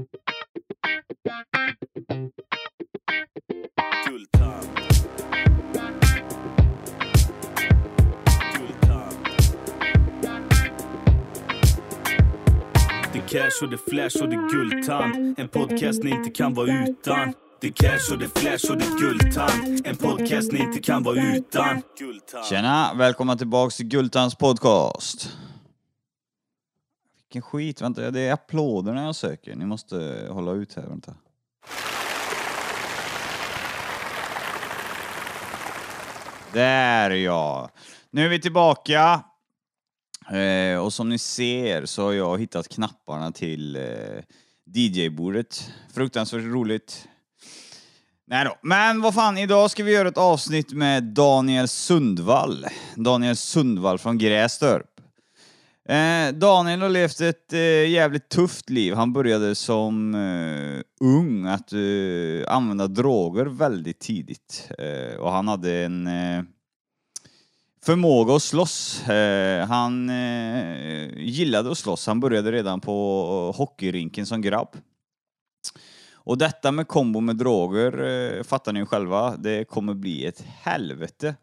Det är cash och det är flash och det är guldtand. En podcast ni inte kan vara utan. Det är cash och det är flash och det är guldtand. En podcast ni inte kan vara utan. Tjena, välkomna tillbaks till Guldtands podcast. Vilken skit, vänta, det är applåderna jag söker. Ni måste hålla ut här, vänta. Där ja! Nu är vi tillbaka. Eh, och som ni ser så har jag hittat knapparna till eh, DJ-bordet. Fruktansvärt roligt. Nej då. Men vad fan, idag ska vi göra ett avsnitt med Daniel Sundvall. Daniel Sundvall från Grästorp. Eh, Daniel har levt ett eh, jävligt tufft liv. Han började som eh, ung att eh, använda droger väldigt tidigt. Eh, och han hade en eh, förmåga att slåss. Eh, han eh, gillade att slåss. Han började redan på eh, hockeyrinken som grabb. Och detta med kombo med droger, eh, fattar ni ju själva, det kommer bli ett helvete.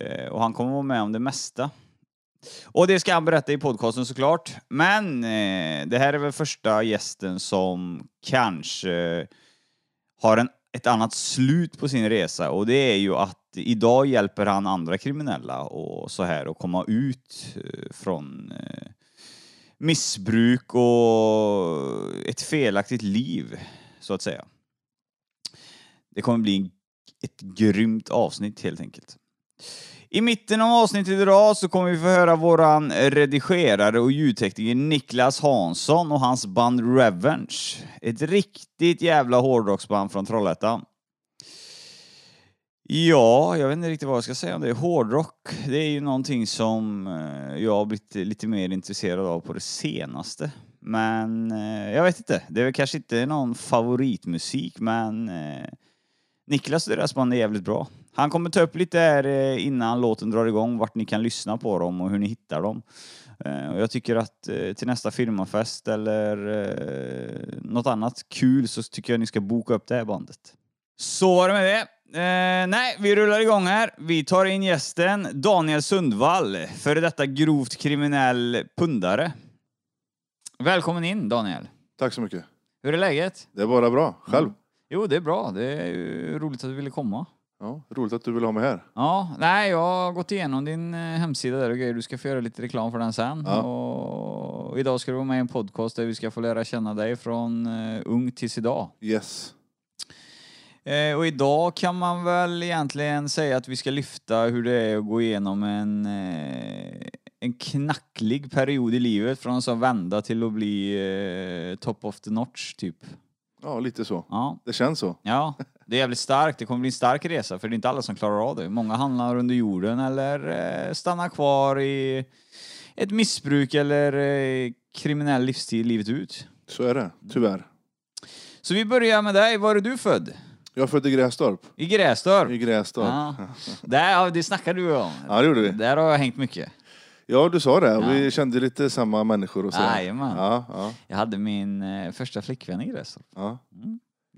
Eh, och han kommer vara med om det mesta. Och det ska han berätta i podcasten såklart. Men eh, det här är väl första gästen som kanske har en, ett annat slut på sin resa och det är ju att idag hjälper han andra kriminella och så här att komma ut eh, från eh, missbruk och ett felaktigt liv, så att säga. Det kommer bli ett grymt avsnitt helt enkelt. I mitten av avsnittet idag så kommer vi få höra våran redigerare och ljudtekniker Niklas Hansson och hans band Revenge. Ett riktigt jävla hårdrocksband från Trollhättan. Ja, jag vet inte riktigt vad jag ska säga om det. Hårdrock, det är ju någonting som eh, jag har blivit lite mer intresserad av på det senaste. Men eh, jag vet inte, det är väl kanske inte någon favoritmusik men eh, Niklas och deras band är jävligt bra. Han kommer ta upp lite här eh, innan låten drar igång, vart ni kan lyssna på dem och hur ni hittar dem. Eh, Och jag tycker att eh, till nästa firmafest eller något annat kul så tycker jag ni ska boka upp det här bandet. Så var det med det. Eh, nej, vi rullar igång här. Vi tar in gästen Daniel Sundvall, före detta grovt kriminell pundare. Välkommen in Daniel. Tack så mycket. Hur är läget? Det är bara bra. Själv? Jo, det är bra. Det är roligt att du ville komma. Ja, roligt att du vill ha mig här. Ja, nej, jag har gått igenom din eh, hemsida där och grejer. Du ska få göra lite reklam för den sen. Ja. Och idag ska du vara med i en podcast där vi ska få lära känna dig från uh, ung tills idag. Yes. Eh, och idag kan man väl egentligen säga att vi ska lyfta hur det är att gå igenom en, eh, en knacklig period i livet. Från att vända till att bli eh, top of the notch, typ. Ja, lite så. Ja. Det känns så. Ja, det är jävligt starkt. Det kommer bli en stark resa för det är inte alla som klarar av det. Många hamnar under jorden eller eh, stannar kvar i ett missbruk eller eh, kriminell livsstil livet ut. Så är det, tyvärr. Så vi börjar med dig. Var är du född? Jag är född i Grästorp. I Grästorp? I Grästorp. Ja. Där, det snackade du om. Ja, det gjorde vi. Där har jag hängt mycket. Ja, du sa det. Ja. Vi kände lite samma människor och så. Jajamän. Ja, ja, Jag hade min eh, första flickvän i Grästorp. ja.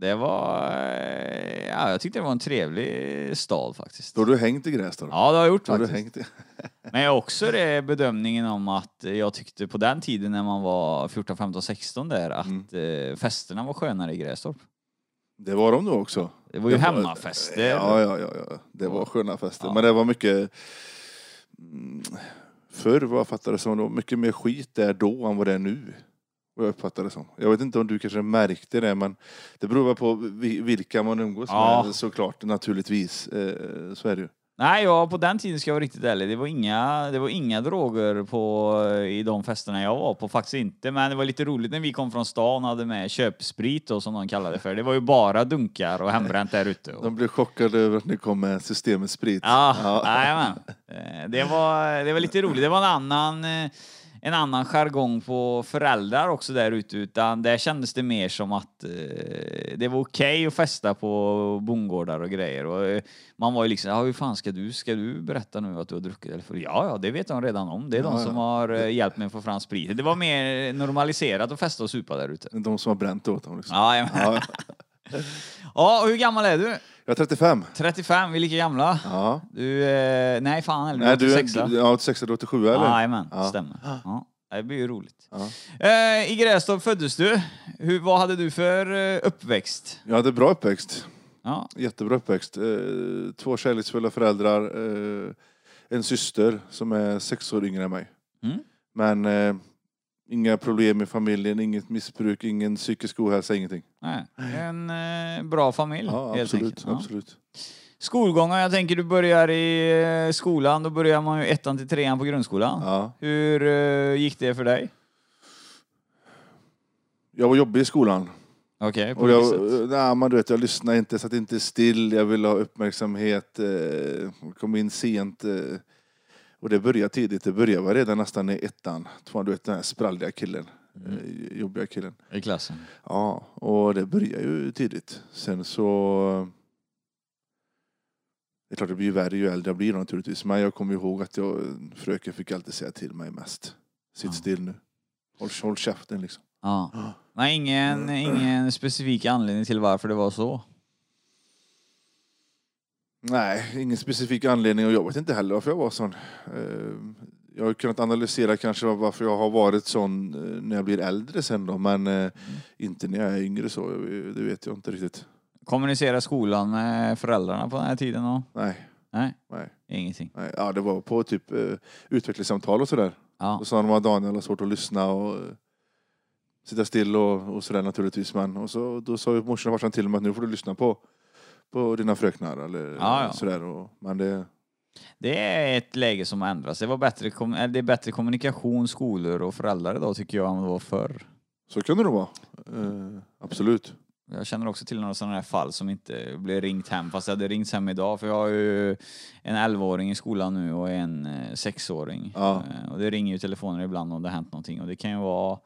Det var... Eh, ja, jag tyckte det var en trevlig stad faktiskt. Då har du hängt i Grästorp? Ja, det har jag gjort har du faktiskt. hängt i... Men också det bedömningen om att jag tyckte på den tiden när man var 14, 15, 16 där att Mm. eh, festerna var skönare i Grästorp. Det var de då också. Det var ju Det var- hemmafester. Ja, ja, ja, ja. Det var sköna fester. Men det var mycket... mm, Förr vad jag fattade som, det var mycket mer skit där då än vad det är nu. Vad jag uppfattar det som. Jag vet inte om du kanske märkte det men det beror väl på vi- vilka man umgås Ja. med såklart naturligtvis. Eh, Så är det ju. Nej, ja, på den tiden ska jag vara riktigt ärlig. Det var inga, det var inga droger på, i de festerna jag var på, faktiskt inte. Men det var lite roligt när vi kom från stan och hade med köpsprit då, som de kallade det för. Det var ju bara dunkar och hembränt där ute. Och... De blev chockade över att ni kom med systemets sprit. Ja, jajamän. Eh, Det var, det var lite roligt. Det var en annan, eh, en annan jargong på föräldrar också där ute utan där kändes det mer som att eh, det var okej att festa på bondgårdar och grejer och eh, man var ju liksom, ja hur fan ska du, ska du berätta nu att du har druckit? Eller för, ja, ja, det vet de redan om. Det är de Ja, som ja. har eh, hjälpt mig att få fram sprit. Det var mer normaliserat att festa och supa där ute. De som har bränt åt dem. Liksom. Ja, ja. Ja. och hur gammal är du? Jag är 35. 35, vi är lika gamla. Ja. Du, eh, nej fan eller Nej, du är 86 du, ja, 86 eller 87 eller? Jajamän, Ja. stämmer. Ja. Det blir ju roligt. Ja. Eh, I Grästorp föddes du. Hur, vad hade du för eh, uppväxt? Jag hade bra uppväxt. Ja. Jättebra uppväxt. Eh, två kärleksfulla föräldrar. Eh, en syster som är sex år yngre än mig. Mm. Men eh, inga problem i familjen, inget missbruk, ingen psykisk ohälsa, ingenting. Nej. En eh, bra familj Ja, helt absolut. enkelt. Ja. absolut. Skolgången, jag tänker du börjar i eh, skolan, då börjar man ju ettan till trean på grundskolan. Ja. Hur eh, gick det för dig? Jag var jobbig i skolan. Okej, på Och vilket jag, sätt? nej, man, du vet, jag lyssnade inte, satt inte still, jag ville ha uppmärksamhet, eh, kom in sent. Eh, och det började tidigt, det började var redan nästan i ettan. Tvåan, Du vet den här spralliga killen, eh, jobbiga killen. I klassen? Ja, och det började ju tidigt. Sen så... Det är klart det blir ju värre ju äldre jag blir naturligtvis. Men jag kommer ihåg att jag, fröken fick alltid säga till mig mest. Sitt Ja. still nu. Håll, håll käften liksom. Ja. Nej, ingen, ingen specifik anledning till varför det var så. Nej, ingen specifik anledning och jag vet inte heller varför jag var sån. Eh, Jag har kunnat analysera kanske varför jag har varit sån eh, när jag blir äldre sen då, men eh, inte när jag är yngre så. eh, Det vet jag inte riktigt. Kommunicera skolan med föräldrarna på den här tiden? Och... Nej, Nej, nej, ingenting. nej. Ja, det var på typ utvecklingssamtal och sådär. Ja. Då sa de att Daniel har svårt att lyssna och sitta still och, och sådär naturligtvis. Men och så, då sa ju morsan och farsan till mig att nu får du lyssna på, på dina fröknar eller Ja, ja. sådär. Och, men det, Det är ett läge som ändras. Det, var bättre, eller det är bättre kommunikation, skolor och föräldrar idag tycker jag än det var förr. så kan det vara. Eh, absolut. Jag känner också till några sådana här fall som inte blev ringt hem fast det hade ringts hem idag för jag har ju en 11-åring i skolan nu och en eh, 6-åring. Ja. Eh, Och det ringer ju telefoner ibland om det har hänt någonting och det kan ju vara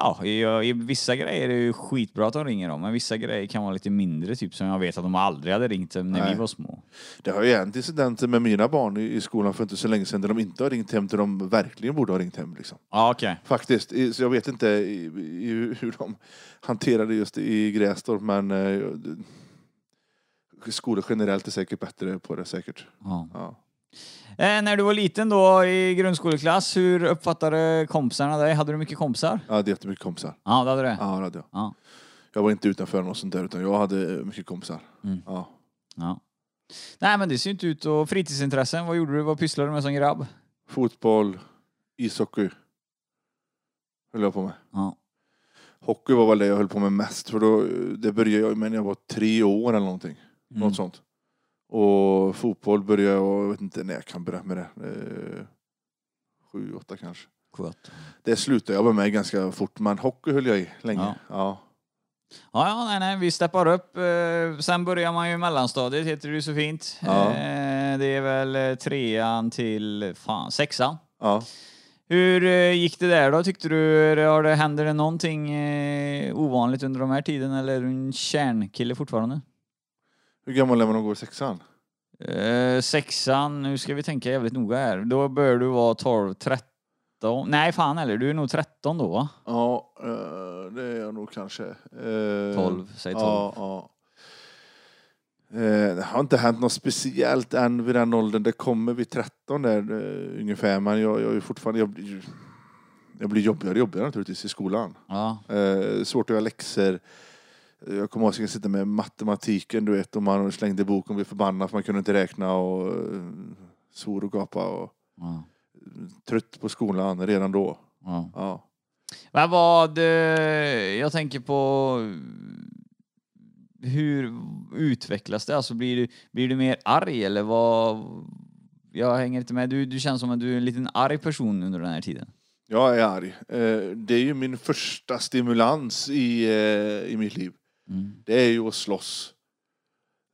Ja, i, i vissa grejer är det ju skitbra att de ringer om, men vissa grejer kan vara lite mindre, typ som jag vet att de aldrig hade ringt när Nej. vi var små. Det har ju hänt incidenter med mina barn i, i skolan för inte så länge sedan där de inte har ringt hem där de verkligen borde ha ringt hem. Liksom. Ja, okej. Faktiskt. I- Så jag vet inte hur de hanterade just i Grästorp men eh, skolor generellt är säkert bättre på det säkert. Ja. Ja. Eh, när du var liten då i grundskoleklass, hur uppfattade kompisarna dig? Hade du mycket kompisar? Jag hade jättemycket kompisar. Ja, det hade du. Ja, det hade jag. Ja. Jag var inte utanför något sånt där utan jag hade mycket kompisar. Mm. Ja. Ja. Nej, men det ser ju inte ut och fritidsintressen, vad gjorde du? Vad pysslade du med som grabb? Fotboll, ishockey höll jag på med. Ja. Hockey var väl det jag höll på med mest för då, det började jag med när jag var tre år eller någonting. Mm. Något sånt. Och fotboll började jag, jag vet inte när jag kan börja med det. Eh, sju, åtta kanske. Sköt. Det slutade jag med ganska fort, men hockey höll jag i länge. Ja. Ja. Ja, ja, nej, nej, vi steppar upp. Eh, sen börjar man ju mellanstadiet, heter det ju så fint. Ja. Eh, det är väl eh, trean till, fan, sexan. ja. Hur eh, gick det där då, tyckte du? Har det, händer det någonting eh, ovanligt under de här tiden, eller är du en kärnkille fortfarande? Hur gammal är man när man går i sexan? Eh, sexan, nu ska vi tänka jävligt noga här. Då bör du vara 12, 13. Nej, fan eller du är nog 13 då va? Ja, eh, det är jag nog kanske. Eh, 12, säg 12. Ja, ja. Eh, Det har inte hänt något speciellt än vid den åldern. Det kommer vid 13 där eh, ungefär. Men jag, jag är fortfarande... Jag blir, jag blir jobbigare och jobbigare naturligtvis i skolan. Ja. Eh, svårt att göra läxor. Jag kommer ihåg att jag sitta med matematiken, du vet, och man slängde boken och blev förbannad för man kunde inte räkna och eh, svor och gapa och ja. trött på skolan redan då. ja. Ja. Men vad, eh, jag tänker på hur utvecklas det? Alltså blir du, blir du mer arg eller vad? Jag hänger inte med. Du, du känns som att du är en liten arg person under den här tiden. Jag är arg. Eh, Det är ju min första stimulans i, i mitt liv. Mm. Det är ju att slåss.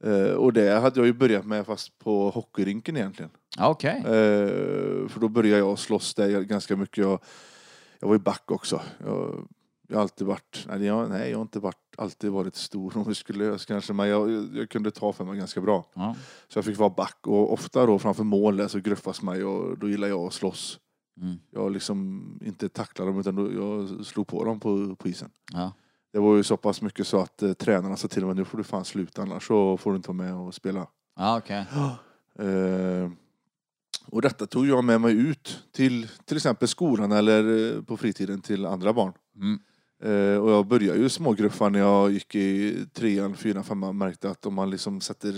Eh, Och det hade jag ju börjat med fast på hockeyrinken egentligen. Okej. Eh, för då började jag slåss där ganska mycket. Jag, jag var ju back också. Jag, jag har alltid varit, nej jag, nej, jag har inte varit, alltid varit stor om muskulös kanske, men jag, jag kunde ta för mig ganska bra. Ja. Så jag fick vara back och ofta då framför mål där så gruffas mig och då gillar jag att slåss. Mm. Jag liksom inte tacklade dem utan då, jag slog på dem på, på isen. Ja. Det var ju så pass mycket så att eh, tränarna sa till mig nu får du fan sluta annars så får du inte vara med och spela. Ja, okej. Eh, och detta tog jag med mig ut till till exempel skolan eller eh, på fritiden till andra barn. Mm. Eh, och jag började ju smågruffa när jag gick i trean, fyran, femman märkte att om man liksom sätter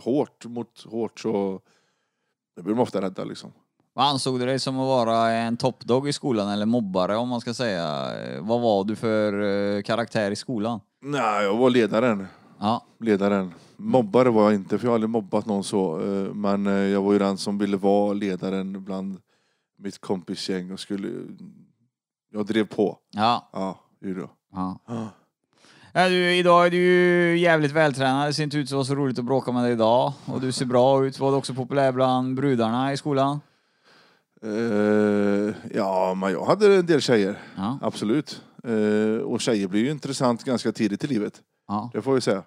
hårt mot hårt så då blir de ofta rädda liksom. Vad ansåg du dig som att vara en toppdog i skolan eller mobbare om man ska säga? Vad var du för eh, karaktär i skolan? Nej, jag var ledaren. Ja, ledaren. Mobbare var jag inte, för jag har aldrig mobbat någon så. eh, Men eh, jag var ju den som ville vara ledaren bland mitt kompisgäng och skulle... Jag drev på. ja, Ja, gjorde jag. ja. Ja. Ja, du, idag är du ju jävligt vältränad. Det ser inte ut var så roligt att bråka med dig idag. Och du ser bra ut. Var du också populär bland brudarna i skolan? Eh, ja, men jag hade en del tjejer. Ja, Absolut. Eh, och tjejer blir ju intressant ganska tidigt i livet. ja. Det får jag säga.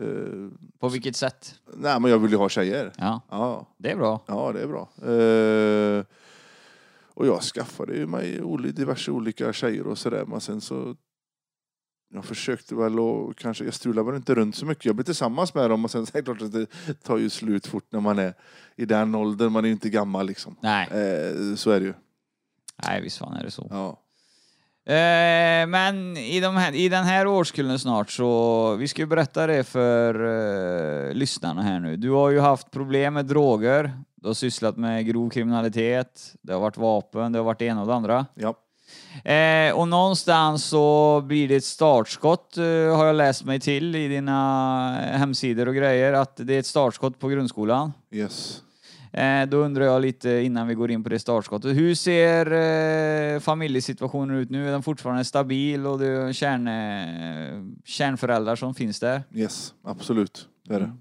Eh, På vilket sätt? nej, men jag vill ju ha tjejer. Ja, Ja, det är bra. ja det är bra. Eh, och jag skaffade ju mig oli- diverse olika tjejer och sådär. Men sen så... Jag försökte väl och kanske... Jag strulade väl inte runt så mycket. Jag blev tillsammans med dem och sen så är det klart att det tar ju slut fort när man är i den åldern. Man är ju inte gammal liksom. Nej, Eh, så är det ju. nej visst fan är det så. Ja. Eh, men i, de här, i den här årskullen snart så, vi ska ju berätta det för eh, lyssnarna här nu. Du har ju haft problem med droger, du har sysslat med grov kriminalitet, det har varit vapen, det har varit det ena och det andra. ja. Eh, och någonstans så blir det ett startskott, eh, har jag läst mig till i dina hemsidor och grejer, att det är ett startskott på grundskolan. Yes. Eh, då undrar jag lite innan vi går in på det startskottet. Hur ser eh, familjesituationen ut nu? Är den fortfarande stabil och det är kärn, eh, kärnföräldrar som finns där? Yes. Absolut. Det är det.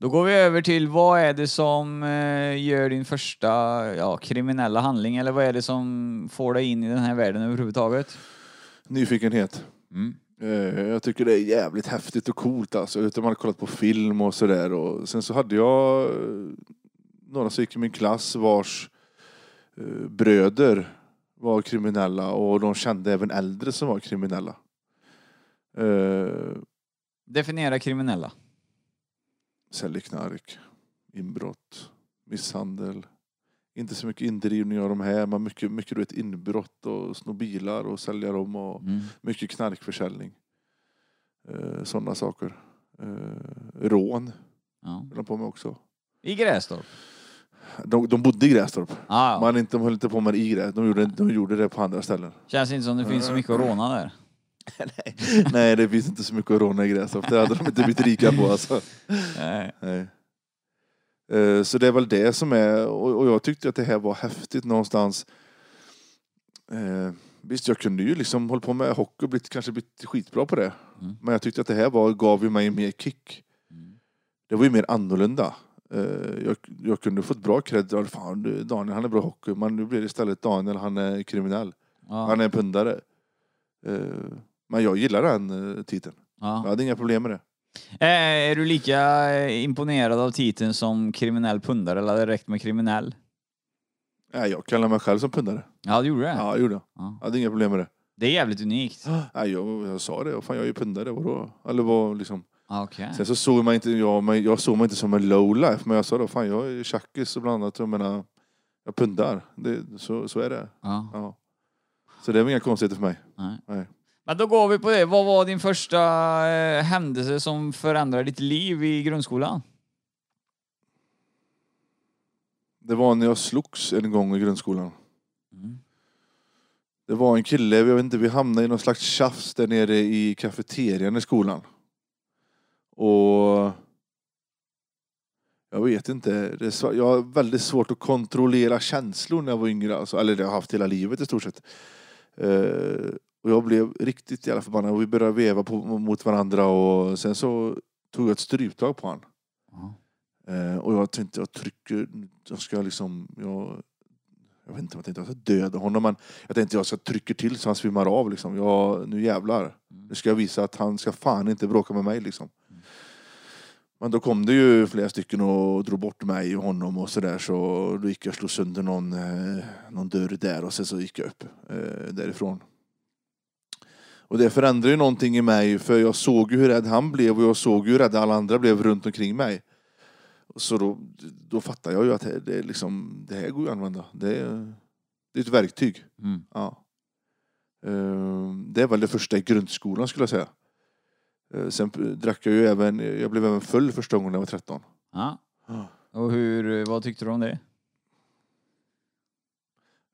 Då går vi över till vad är det som eh, gör din första ja, kriminella handling eller vad är det som får dig in i den här världen överhuvudtaget? Nyfikenhet. Mm. Eh, Jag tycker det är jävligt häftigt och coolt alltså. Utan man har kollat på film och sådär. Och sen så hade jag eh, några som gick i min klass vars bröder var kriminella och de kände även äldre som var kriminella. Definiera kriminella. Säljer knark, inbrott, misshandel. Inte så mycket indrivning av de här, men mycket, mycket du vet, inbrott och sno bilar och sälja dem och Mm. mycket knarkförsäljning. Eh, Sådana saker. Eh, rån Ja. höll de på med också. I Grästorp? De, de bodde i Grästorp. Ah, ja. Man inte, de höll inte på med det i Grästorp. De gjorde, de gjorde det på andra ställen. Känns inte som det finns så mycket att råna där. Nej, det finns inte så mycket att råna i Grästorp. Det hade de inte blivit rika på alltså. Nej. Nej. Eh, Så det är väl det som är, och jag tyckte att det här var häftigt någonstans. Eh, Visst, jag kunde ju liksom hålla på med hockey och blivit, kanske blivit skitbra på det. Mm. Men jag tyckte att det här var, gav ju mig mer kick. Mm. Det var ju mer annorlunda. Eh, Jag, jag kunde fått bra cred. Fan, Daniel han är bra hockey. Men nu blir det istället Daniel, han är kriminell. Ja. Han är pundare. Men jag gillar den eh, titeln. Ja. Jag hade inga problem med det. Eh, Är du lika eh, imponerad av titeln som kriminell pundare eller hade det räckt med kriminell? Nej, jag kallar mig själv som pundare. Ja, du gjorde det? Ja, det gjorde jag. Ja. Jag hade inga problem med det. Det är jävligt unikt. Nej, jag, jag sa det. Fan, jag är ju pundare. Vadå? Eller vad liksom. Ah, Okej. Sen så såg man inte, jag, mig, jag såg mig inte som en low life. Men jag sa då, fan jag är tjackis och bland annat. Jag menar, jag pundar. Det, så, så är det. Ja, Ja. Så det var inga konstigheter för mig. nej. Nej. Men då går vi på det. Vad var din första eh, händelse som förändrade ditt liv i grundskolan? Det var när jag slogs en gång i grundskolan. Mm. Det var en kille, jag vet inte, vi hamnade i någon slags tjafs där nere i kafeterian i skolan. Och... Jag vet inte. Det är jag har väldigt svårt att kontrollera känslor när jag var yngre. Alltså, eller det har jag haft hela livet i stort sett. Eh, och jag blev riktigt jävla förbannad och vi började veva på, mot varandra och sen så tog jag ett stryptag på honom. Eh, och jag tänkte jag trycker, jag ska liksom, jag, jag vet inte om jag tänkte jag ska döda honom men jag tänkte jag ska trycka till så han svimmar av liksom. Jag, nu jävlar. Nu ska jag visa att han ska fan inte bråka med mig liksom. Men då kom det ju flera stycken och drog bort mig och honom och sådär så då gick jag och slog sönder någon, eh, någon dörr där och sen så gick jag upp eh, därifrån. Och det förändrade ju någonting i mig för jag såg ju hur rädd han blev och jag såg ju hur rädda alla andra blev runt omkring mig. Så då, då fattade jag ju att det, är liksom, det här går ju att använda. Det är, det är ett verktyg. Mm. Ja. Eh, Det är väl det första i grundskolan skulle jag säga. Eh, Sen drack jag ju även, jag blev även full första gången när jag var 13. Ja. Och hur, vad tyckte du om det?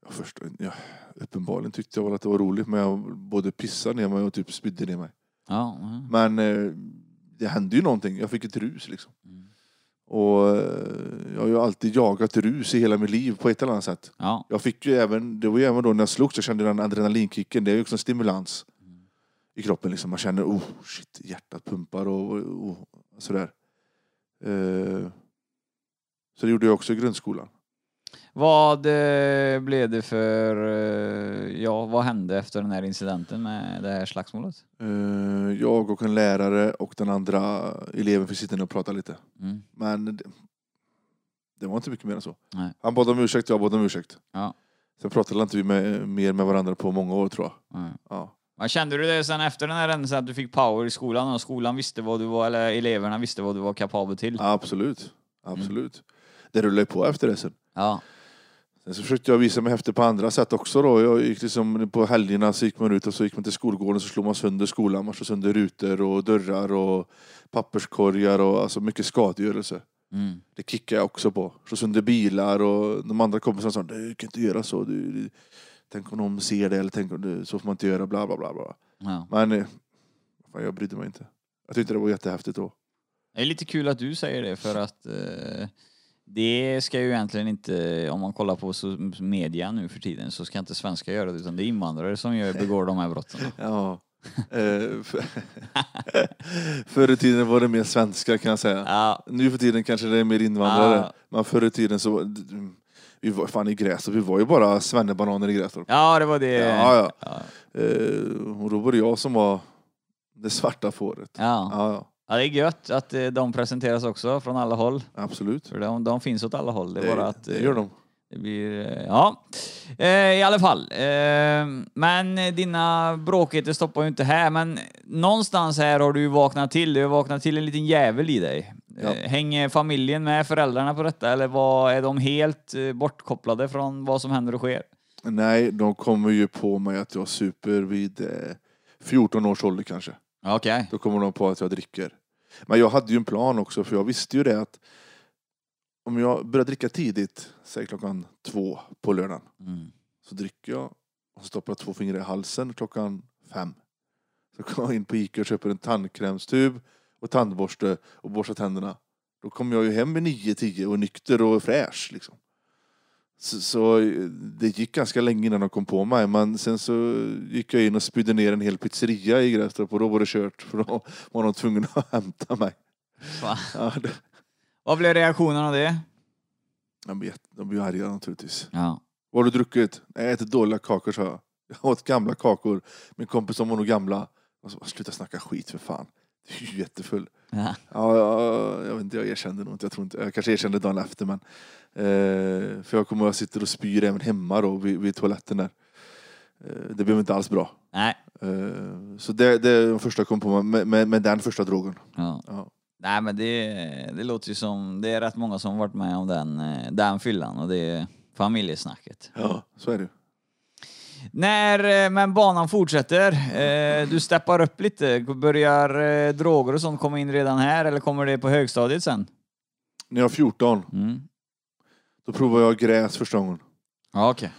Ja, först, ja, uppenbarligen tyckte jag väl att det var roligt men jag både pissade ner mig och typ spydde ner mig. Ja. ja. Men eh, det hände ju någonting, jag fick ett rus liksom. Mm. Och eh, jag har ju alltid jagat rus i hela mitt liv på ett eller annat sätt. Ja. Jag fick ju även, det var ju även då när jag slogs, jag kände den adrenalinkicken, det är ju också en stimulans i kroppen liksom. Man känner, oh shit, hjärtat pumpar och, och, och sådär. Eh, så det gjorde jag också i grundskolan. Vad eh, blev det för, eh, ja vad hände efter den här incidenten med det här slagsmålet? Eh, jag och en lärare och den andra eleven fick sitta ner och prata lite. Mm. Men det, det var inte mycket mer än så. Nej. Han bad om ursäkt, jag bad om ursäkt. Ja. Sen pratade inte vi med, mer med varandra på många år tror jag. Mm. Ja. Men kände du det sen efter den här händelsen att du fick power i skolan och skolan visste vad du var, eller eleverna visste vad du var kapabel till? Absolut. Absolut. Det rullade ju på efter det sen. Ja. Sen så försökte jag visa mig häftig på andra sätt också då. Jag gick liksom på helgerna så gick man ut och så gick man till skolgården så slog man sönder skolan. Man slog sönder rutor och dörrar och papperskorgar och alltså mycket skadegörelse. Mm. Det kickade jag också på. Slog sönder bilar och de andra kompisarna sa du kan inte göra så. Du, du, tänk om de ser det eller tänk om du, så får man inte göra bla bla bla. bla. ja. Men eh, fan, jag brydde mig inte. Jag tyckte det var jättehäftigt då. Det är lite kul att du säger det för att eh, det ska ju egentligen inte, om man kollar på media nu för tiden så ska inte svenskar göra det utan det är invandrare som gör, begår de här brotten. Ja. Eh, för, förr i tiden var det mer svenskar kan jag säga. Ja, Nu för tiden kanske det är mer invandrare. Ja. Men förr i tiden så vi var fan i Grästorp, vi var ju bara svennebananer i Grästorp. ja det var det. Ja, ja. Ja. Eh, och då var det jag som var det svarta fåret. Ja. Ja, ja. det är gött att eh, de presenteras också från alla håll. Absolut. För de, de finns åt alla håll. Det är bara att... det eh, gör de. Det blir, eh, ja. I alla fall. Men dina bråkigheter stoppar ju inte här. Men någonstans här har du ju vaknat till. Du har vaknat till en liten jävel i dig. Ja. Hänger familjen med föräldrarna på detta eller vad, är de helt bortkopplade från vad som händer och sker? Nej, de kommer ju på mig att jag super vid eh, 14 års ålder kanske. Okej. Då kommer de på att jag dricker. Men jag hade ju en plan också för jag visste ju det att om jag börjar dricka tidigt, säg klockan två på lördagen, Mm. så dricker jag och stoppar två fingrar i halsen klockan fem. Så kommer jag in på Ica och köper en tandkrämstub och tandborste och borstar tänderna. Då kommer jag ju hem vid nio, tio och nykter och fräsch. Liksom. Så, så det gick ganska länge innan de kom på mig. Men sen så gick jag in och spydde ner en hel pizzeria i Grästorp och då var det kört. För då var de tvungna att hämta mig. Fan. Ja, det, Vad blev reaktionen av det? de, jätte- de blir arga naturligtvis. Ja. Vad har du druckit? Jag äter dåliga kakor, sa jag. Jag åt gamla kakor. Min kompis som var nog gamla. Och så, sluta snacka skit för fan. Du är ju jättefull. Ja. Ja, ja, jag vet inte, jag erkände nog inte. Jag, tror inte. jag kanske erkände dagen efter men. Eh, för jag kommer att jag sitter och spyr även hemma då vid, vid toaletten där. Eh, det blev inte alls bra. Nej. Eh, så det, det är den första jag kom på med, med, med den första drogen. Ja. Ja. Nej men det, det låter ju som, det är rätt många som varit med om den, eh, den fyllan och det är familjesnacket. ja, så är det. När, eh, men banan fortsätter, eh, du steppar upp lite, börjar eh, droger och sånt komma in redan här eller kommer det på högstadiet sen? När jag var 14, Mm. då provade jag gräs första gången. Ja okej.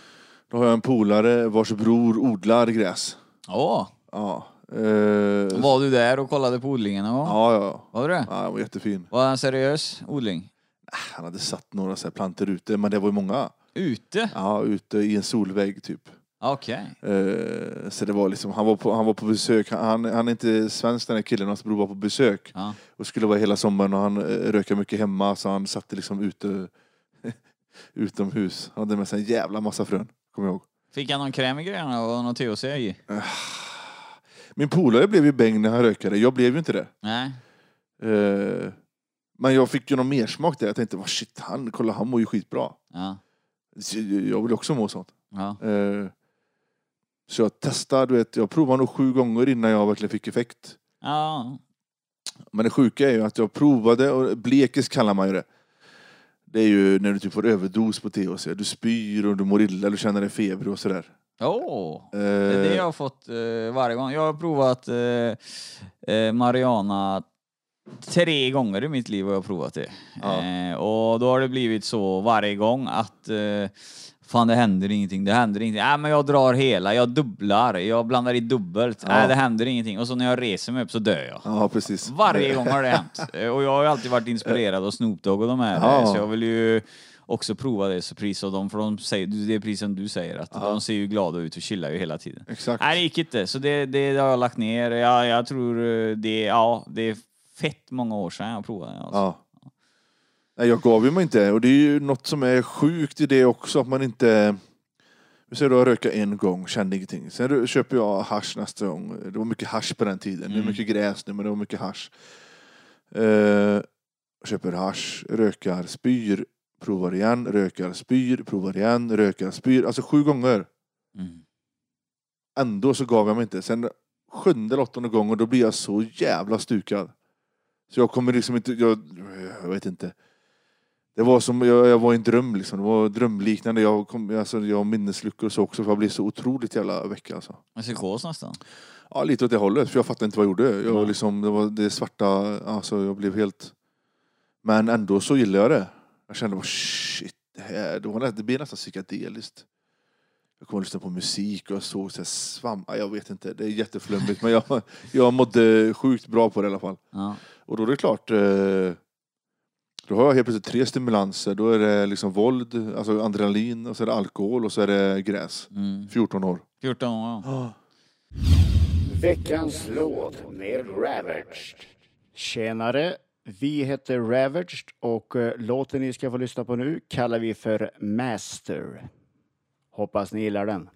Då har jag en polare vars bror odlar gräs. Åh, Ja. Eh, var du där och kollade på odlingen någon gång? Ja, ja. Var du det? ja han var jättefin. Var det en seriös odling? Han hade satt några så här plantor ute, men det var ju många. Ute? Ja, ute i en solvägg typ. Okej. Eh, så det var liksom, han var på, han var på besök, han, han är inte svensk den här killen, hans bror var på besök. Ja. Och skulle vara hela sommaren och han eh, rökte mycket hemma så han satte liksom ute, utomhus. Han hade med sig en jävla massa frön, kommer jag ihåg. Fick han någon kräm i grejerna och någon THC i? Min polare blev ju bäng när han rökade, jag blev ju inte det. Nej. Eh, men jag fick ju någon mer smak där. Jag tänkte, vad shit, han, kolla han mår ju skitbra. Ja. Så Jag vill också må sånt. Ja. Eh, så jag testade, du vet, jag provade nog sju gånger innan jag verkligen fick effekt. Ja. Men det sjuka är ju att jag provade, och blekis kallar man ju det. Det är ju när du typ får överdos på THC. Du spyr och du mår illa, du känner dig feber och sådär. Åh! Eh, Det är det jag har fått eh, varje gång. Jag har provat eh, eh, Mariana tre gånger i mitt liv har jag provat det. Ja. Eh, och då har det blivit så varje gång att eh, fan det händer ingenting, det händer ingenting. Nej men jag drar hela, jag dubblar, jag blandar i dubbelt. Ja. Nej det händer ingenting. Och så när jag reser mig upp så dör jag. Ja, precis. Varje gång har det hänt. Eh, Och jag har ju alltid varit inspirerad av Snoop Dogg och de här. Ja. Så jag vill ju också prova det så pris av dem. För de säger, det är precis som du säger, att de ser ju glada ut och chillar ju hela tiden. Exakt. Nej, det gick inte. Så det, det har jag lagt ner. Jag, jag tror eh, det, ja, det är fett många år sedan jag provade. Alltså. Ja. Nej, jag gav ju mig inte. Och det är ju något som är sjukt i det också, att man inte... Vi säger då, jag röka en gång, kände ingenting. Sen köper jag hasch nästa gång. Det var mycket hasch på den tiden. Det är Mm. mycket gräs nu, men det var mycket hasch. Eh, köper hasch, rökar, spyr, provar igen, rökar, spyr, provar igen, rökar, spyr. Alltså sju gånger. Mm. Ändå så gav jag mig inte. Sen sjunde eller åttonde gången, då blir jag så jävla stukad. Så jag kommer liksom inte, jag, jag vet inte. Det var som, jag, jag var i en dröm liksom. Det var drömliknande. Jag, kom, alltså, jag har minnesluckor och så också, för jag blev så otroligt jävla väck alltså. En psykos nästan. Ja, lite åt det hållet, för jag fattade inte vad jag gjorde. Jag Ja. liksom, det var det svarta, alltså jag blev helt... Men ändå så gillade jag det. Jag kände bara shit, det här, det, var, det blir nästan psykedeliskt. Jag kom och lyssnade på musik och jag såg så här svamp, ja, jag vet inte, det är jätteflummigt men jag, jag mådde sjukt bra på det i alla fall. Ja. Och då är det klart, eh, då har jag helt plötsligt tre stimulanser. Då är det liksom våld, alltså adrenalin, och så är det alkohol och så är det gräs. Mm. 14 år. 14 år. ja. Veckans låt med Ravaged. Tjenare! Vi heter Ravaged och eh, låten ni ska få lyssna på nu kallar vi för Master. Hoppas ni gillar den.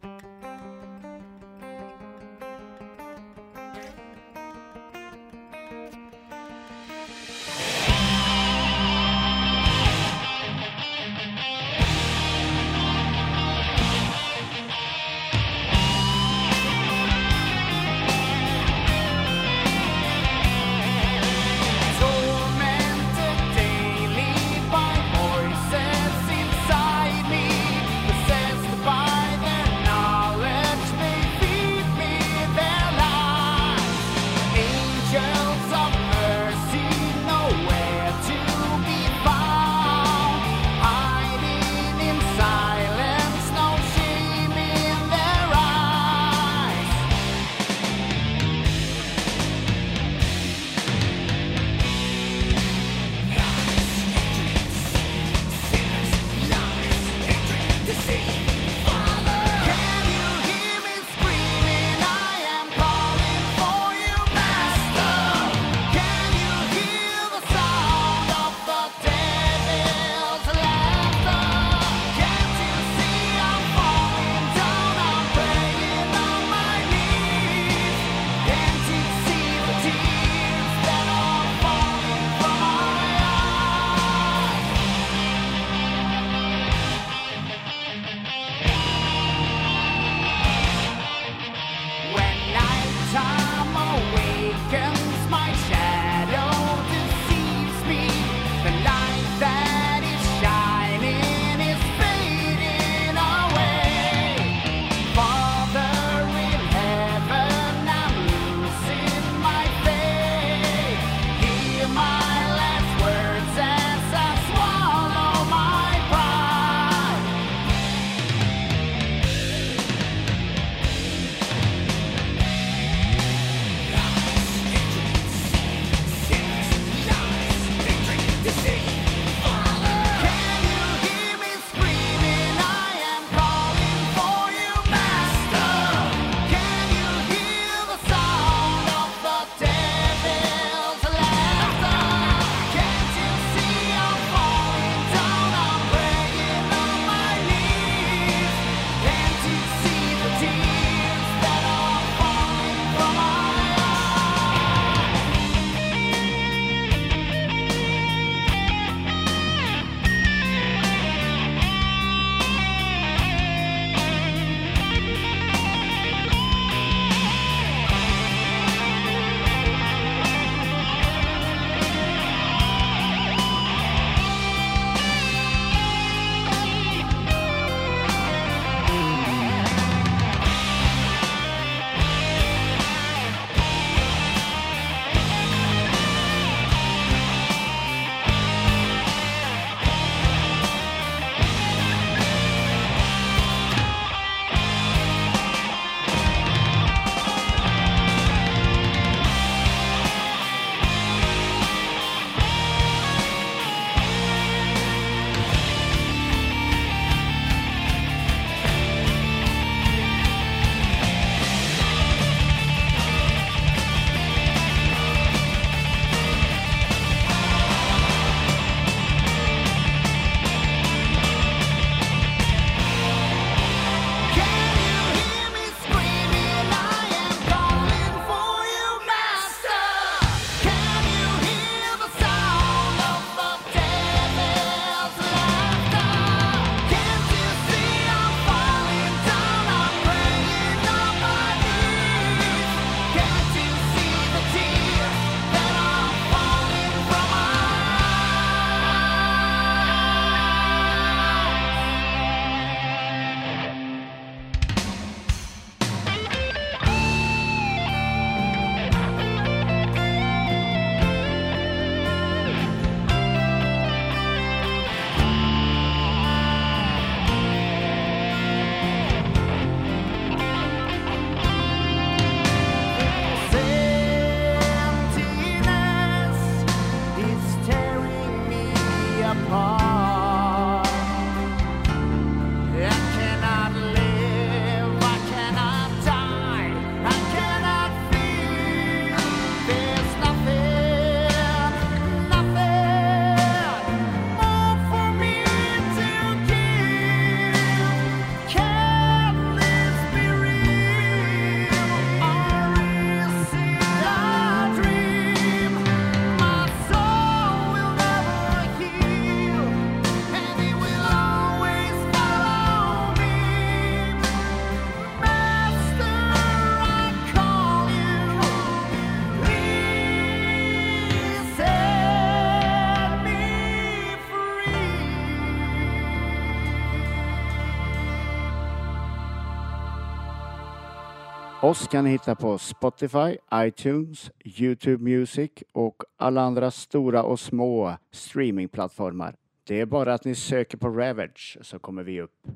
Oss kan ni hitta på Spotify, iTunes, Youtube Music och alla andra stora och små streamingplattformar. Det är bara att ni söker på Ravage så kommer vi upp.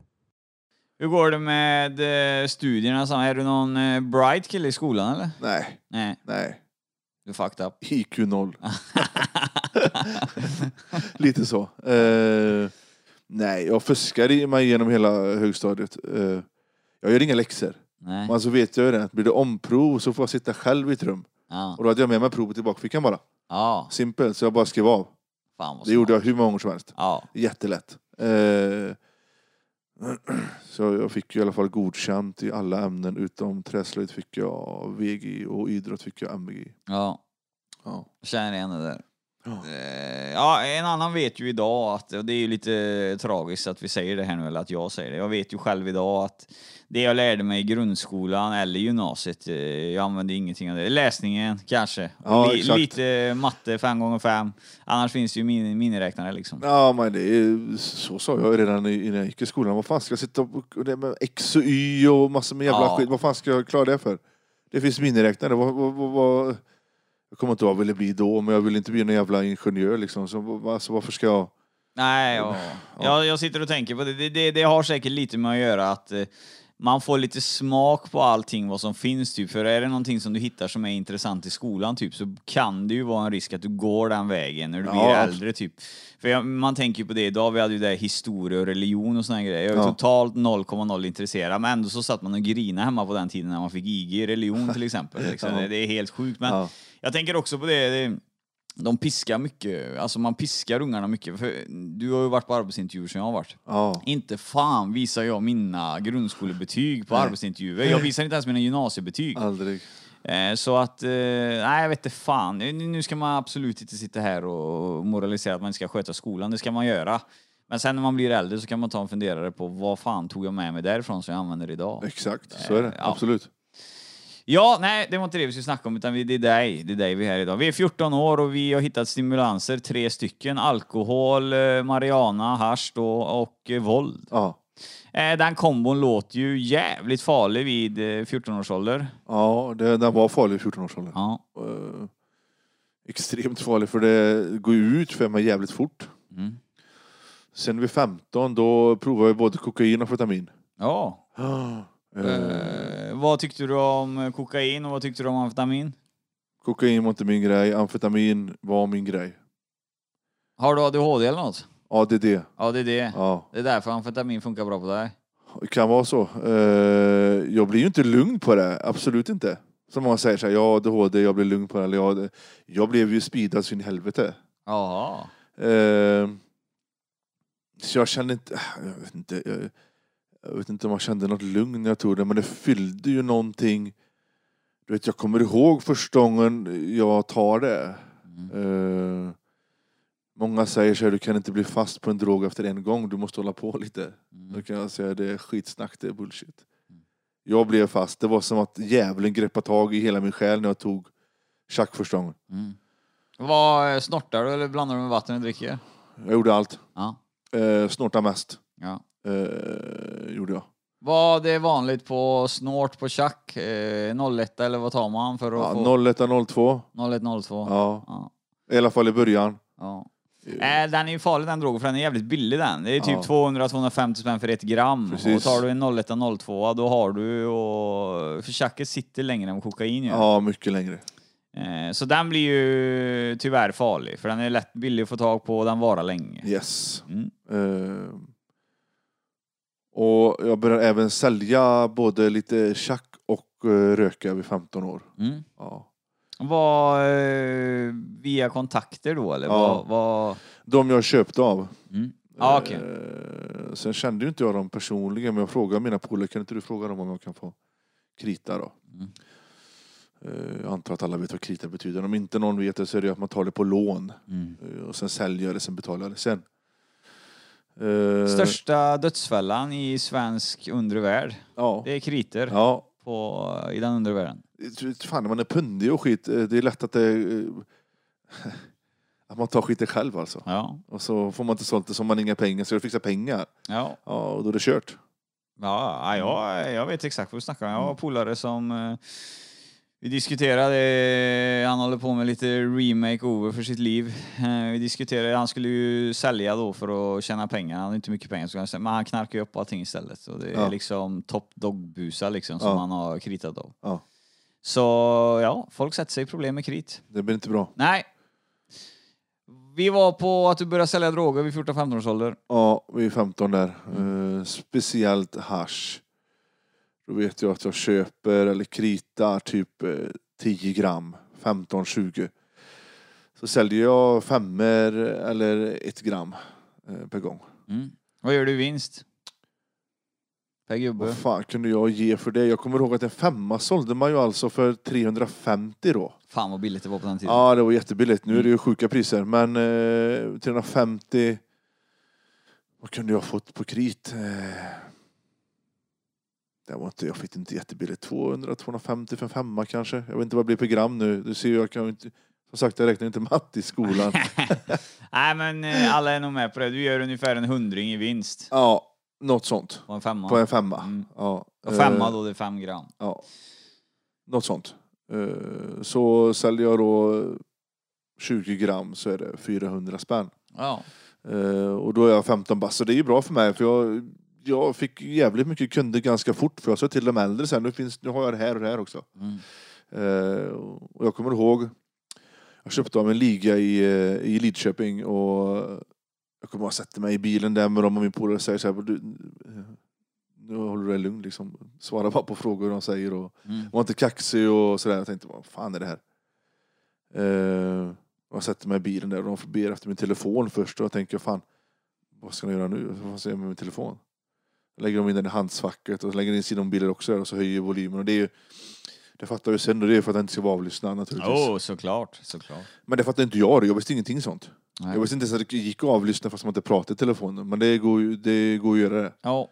Hur går det med eh, studierna? Så Är du någon eh, bright kille i skolan eller? Nej, Nej, nej. du är fucked up. IQ noll. Lite så. Eh, nej, jag fuskar i mig genom hela högstadiet. Eh, jag gör inga läxor. Nej. Men så vet jag ju det, att blir det omprov så får jag sitta själv i ett rum. Ja. Och då hade jag med mig provet i bakfickan bara. Ja, Simpelt, så jag bara skrev av. fan vad Det gjorde jag hur många gånger som helst. Ja. Jättelätt. Eh, så jag fick ju i alla fall godkänt i alla ämnen utom träslöjd fick jag VG och idrott fick jag MVG. Ja, Ja. känner igen det där. Ja. Eh, Ja, en annan vet ju idag att, och det är ju lite tragiskt att vi säger det här nu, eller att jag säger det. Jag vet ju själv idag att det jag lärde mig i grundskolan eller gymnasiet, eh, jag använde ingenting av det. Läsningen kanske, Ja, Li- exakt. lite matte 5 gånger 5 Annars finns det ju min, miniräknare liksom. Ja men det är, så sa jag redan i- innan jag gick i skolan. Vad fan ska jag sitta och, det med X och Y och massor med jävla Ja. skit. Vad fan ska jag klara det för? Det finns miniräknare. Vad, vad, vad, vad, jag kommer inte ihåg vad jag ville bli då, men jag vill inte bli någon jävla ingenjör liksom. Så, alltså, varför ska jag... Nej, ja. Jag, jag sitter och tänker på det. Det, det. det har säkert lite med att göra att eh, man får lite smak på allting vad som finns typ. För är det någonting som du hittar som är intressant i skolan typ så kan det ju vara en risk att du går den vägen när du blir Ja. äldre typ. För jag, man tänker ju på det idag, vi hade ju det här historia och religion och såna grejer. Jag är Ja. totalt 0,0 intresserad men ändå så satt man och grinade hemma på den tiden när man fick IG i religion till exempel. Liksom. Ja. det, är helt sjukt. Men Ja. jag tänker också på det, det de piskar mycket, alltså man piskar ungarna mycket. För du har ju varit på arbetsintervjuer som jag har varit. Ja. Inte fan visar jag mina grundskolebetyg på arbetsintervjuer. Jag visar inte ens mina gymnasiebetyg. Aldrig. Eh, Så att, eh, nej jag vet inte fan. Nu nu ska man absolut inte sitta här och moralisera att man inte ska sköta skolan. Det ska man göra. Men sen när man blir äldre så kan man ta en funderare på vad fan tog jag med mig därifrån som jag använder idag. Exakt, så är det. Ja. Absolut. Ja, nej, det var inte det vi skulle snacka om, utan vi- det är dig, det är dig vi är här idag. Vi är 14 år och vi har hittat stimulanser, tre stycken. Alkohol, eh, marijuana, hasch då, och eh, våld. Ja. Eh, Den kombon låter ju jävligt farlig vid eh, 14 års ålder. Ja, det, den var farlig i 14-årsåldern. Ja. Eh, extremt farlig för det går ju ut för mig jävligt fort. Mm. Sen vid 15 då provade jag både kokain och amfetamin. Ja. Eh, vad tyckte du om kokain och vad tyckte du om amfetamin? kokain var inte min grej, amfetamin var min grej. Har du ADHD eller något? ADD, Ja, det är det. ja. Det är därför amfetamin funkar bra på dig. Det kan vara så. Eh, jag blir ju inte lugn på det, absolut inte. Som man säger så här, ja ADHD, jag blir lugn på det. Eller ja, det- jag blev ju speedad sin helvete. Jaha. Eh, så jag kände inte, jag vet inte, jag, jag vet inte om jag kände något lugn när jag tog det, men det fyllde ju någonting. Du vet, jag kommer ihåg första gången jag tar det. Eh, många säger så här, du kan inte bli fast på en drog efter en gång, du måste hålla på lite. Då kan jag säga, det är skitsnack, det är bullshit. Jag blev fast, det var som att djävulen greppade tag i hela min själ när jag tog tjack första gången. Mm. Vad, eh, snortar du eller blandar du med vatten och dricker? Jag gjorde allt. Ja. Eh, snorta mest. ja. Eh, gjorde jag. Vad är vanligt på snort på tjack? Eh, 01 eller vad tar man för att Ja, få... 01 02. 01 02? Ja. Ja. I alla fall i början. ja. Äh, den är ju farlig den drogen för den är jävligt billig den. Det är typ Ja. 200-250 spänn för ett gram. Precis. Och tar du en 01 02 då har du och... För tjacket sitter längre än kokain gör. Ja, mycket längre. Eh, så den blir ju tyvärr farlig för den är lätt billig att få tag på och den varar länge. Yes. Mm. Eh, och jag började även sälja både lite tjack och eh, röka vid 15 år. Mm. Ja. Var eh, via kontakter då eller? Ja. Vad, vad... De jag köpte av. Mm. Ja, okej. Eh, sen kände ju inte jag dem personligen, men jag frågade mina polare, kan inte du fråga dem om jag kan få krita då? Mm. Jag antar att alla vet vad krita betyder. Om inte någon vet det så är det att man tar det på lån. Mm. Och sen säljer jag det, sen betalar jag det sen. Eh, Största dödsfällan i svensk undre värld, Ja. det är kriter Ja. på, i den undre världen. Fan, när man är pundig och skit, eh, det är lätt att det... eh, Att man tar skiten själv alltså. Ja. Och så får man inte sålt det så har man inga pengar, så jag fixar pengar. Ja. Ja, och då är det kört. Ja, ja jag, jag vet exakt vad du snackar om. Jag har polare som vi diskuterade, eh, han håller på med lite remake over för sitt liv. Eh, Vi diskuterade, han skulle ju sälja då för att tjäna pengar, han har inte mycket pengar, så han men han knarkar ju upp allting istället. Och det är Ja. liksom top dog-busar liksom som Ja. han har kritat av. Ja. Så ja, folk sätter sig i problem med krit. Det blir inte bra. Nej. Vi var på att du började sälja droger vid 14-15 års ålder. Ja, vi är 15 där. Eh, speciellt hasch. Då vet jag att jag köper eller kritar typ eh, 10 gram, 15-20. Så säljer jag femmer eller ett gram eh, per gång. Mm. Vad gör du vinst? Per gubbe? Vad fan kunde jag ge för det? Jag kommer ihåg att en femma sålde man ju alltså för 350 då. Fan vad billigt det var på den tiden. Ja, det var jättebilligt. Nu är det ju sjuka priser. Men eh, 350... Vad kunde jag fått på krit? Eh, det var inte, jag fick inte jättebilligt. 200-250 för en femma kanske. Jag vet inte vad det blir per gram nu. Du ser, jag kan ju inte... Som sagt, jag räknar inte matte i skolan. Nej men eh, alla är nog med på det. Du gör ungefär en hundring i vinst ja, något sånt. på en femma. På en femma. Mm. Ja. Och femma eh, då, det är fem gram. Ja. Något sånt. Eh, Så säljer jag då 20 gram så är det 400 spänn. Ja. Och då är jag 15 bast, så det är ju bra för mig för jag, jag fick jävligt mycket kunder ganska fort för jag sa till de äldre sen, nu, finns, nu har jag det här och det här också. Mm. Eh, Och jag kommer ihåg, jag köpte av en liga i, eh, i Lidköping och jag kommer ihåg att sätter mig i bilen där med dem och min polare säger så här, du, eh, nu håller du dig lugn liksom. Svara bara på frågor de säger och Mm. var inte kaxig och sådär. Jag tänkte, vad fan är det här? Eh, jag sätter mig i bilen där och de ber efter min telefon först och jag tänker, fan, vad ska jag göra nu? Vad ska jag med min telefon? Lägger de in den i handskfacket och så lägger in sidomobiler också där och så höjer volymen. Och det är ju, det fattar ju sen och det är för att jag inte ska vara avlyssnad naturligtvis. Åh, såklart, såklart. Men det fattar inte jag, jag visste ingenting sånt. Nej. Jag visste inte ens att det gick att avlyssna fast man inte pratade i telefonen. Men det går det går att göra det. Ja.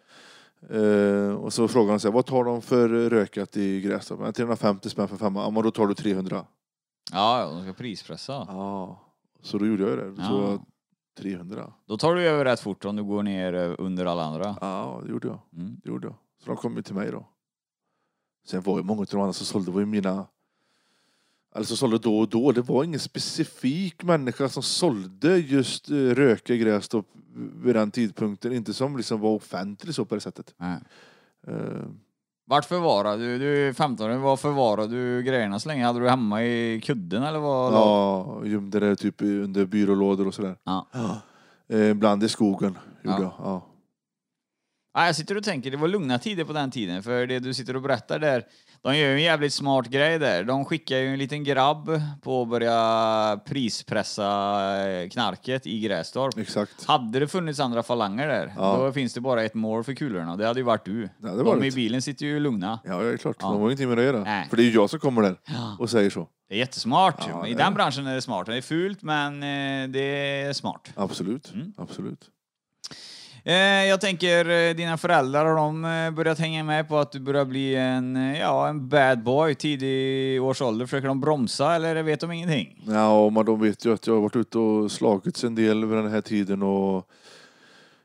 Eh, och så frågade han så här, vad tar de för rökat i Grästorp? "Ja, 350 spänn för femma. Ja, men då tar du 300. Ja, de ska prispressa. Ja. Så då gjorde jag det. Ja. jag 300. Då tar du över rätt fort om du går ner eh, under alla andra. Ja, det gjorde jag. Mm. Det gjorde jag. Så de kom ju till mig då. Sen var ju många av de andra som sålde var ju mina eller som sålde då och då. Det var ingen specifik människa som sålde just eh, röka i Grästorp vid den tidpunkten. Inte som liksom var offentlig så på det sättet. Nej. Vart förvarade du? Du är 15 var förvarade du grejerna så länge? Hade du hemma i kudden eller vad? Ja, gömde det typ under byrålådor och sådär. Ja. Eh, Ibland i skogen gjorde Ja. jag. Ja. Ja, jag sitter och tänker, det var lugna tider på den tiden. För det du sitter och berättar där, de gör ju en jävligt smart grej där. De skickar ju en liten grabb på att börja prispressa eh, knarket i Grästorp. Exakt. Hade det funnits andra falanger där, Ja. då finns det bara ett mål för kulorna. Det hade ju varit du. Det de var i bilen sitter ju lugna. Ja, det är klart. De har ingenting med det att göra. Nej. För det är ju jag som kommer där och säger så. Det är jättesmart. Ja, I det är den branschen är det smart. Det är fult, men eh, det är smart. Absolut. Mm. Absolut. Eh, jag tänker, eh, dina föräldrar, har de eh, börjat hänga med på att du börjar bli en, ja, en bad boy tidig års ålder? Försöker de bromsa eller vet de ingenting? Ja, men de vet ju att jag har varit ute och slagits en del vid den här tiden och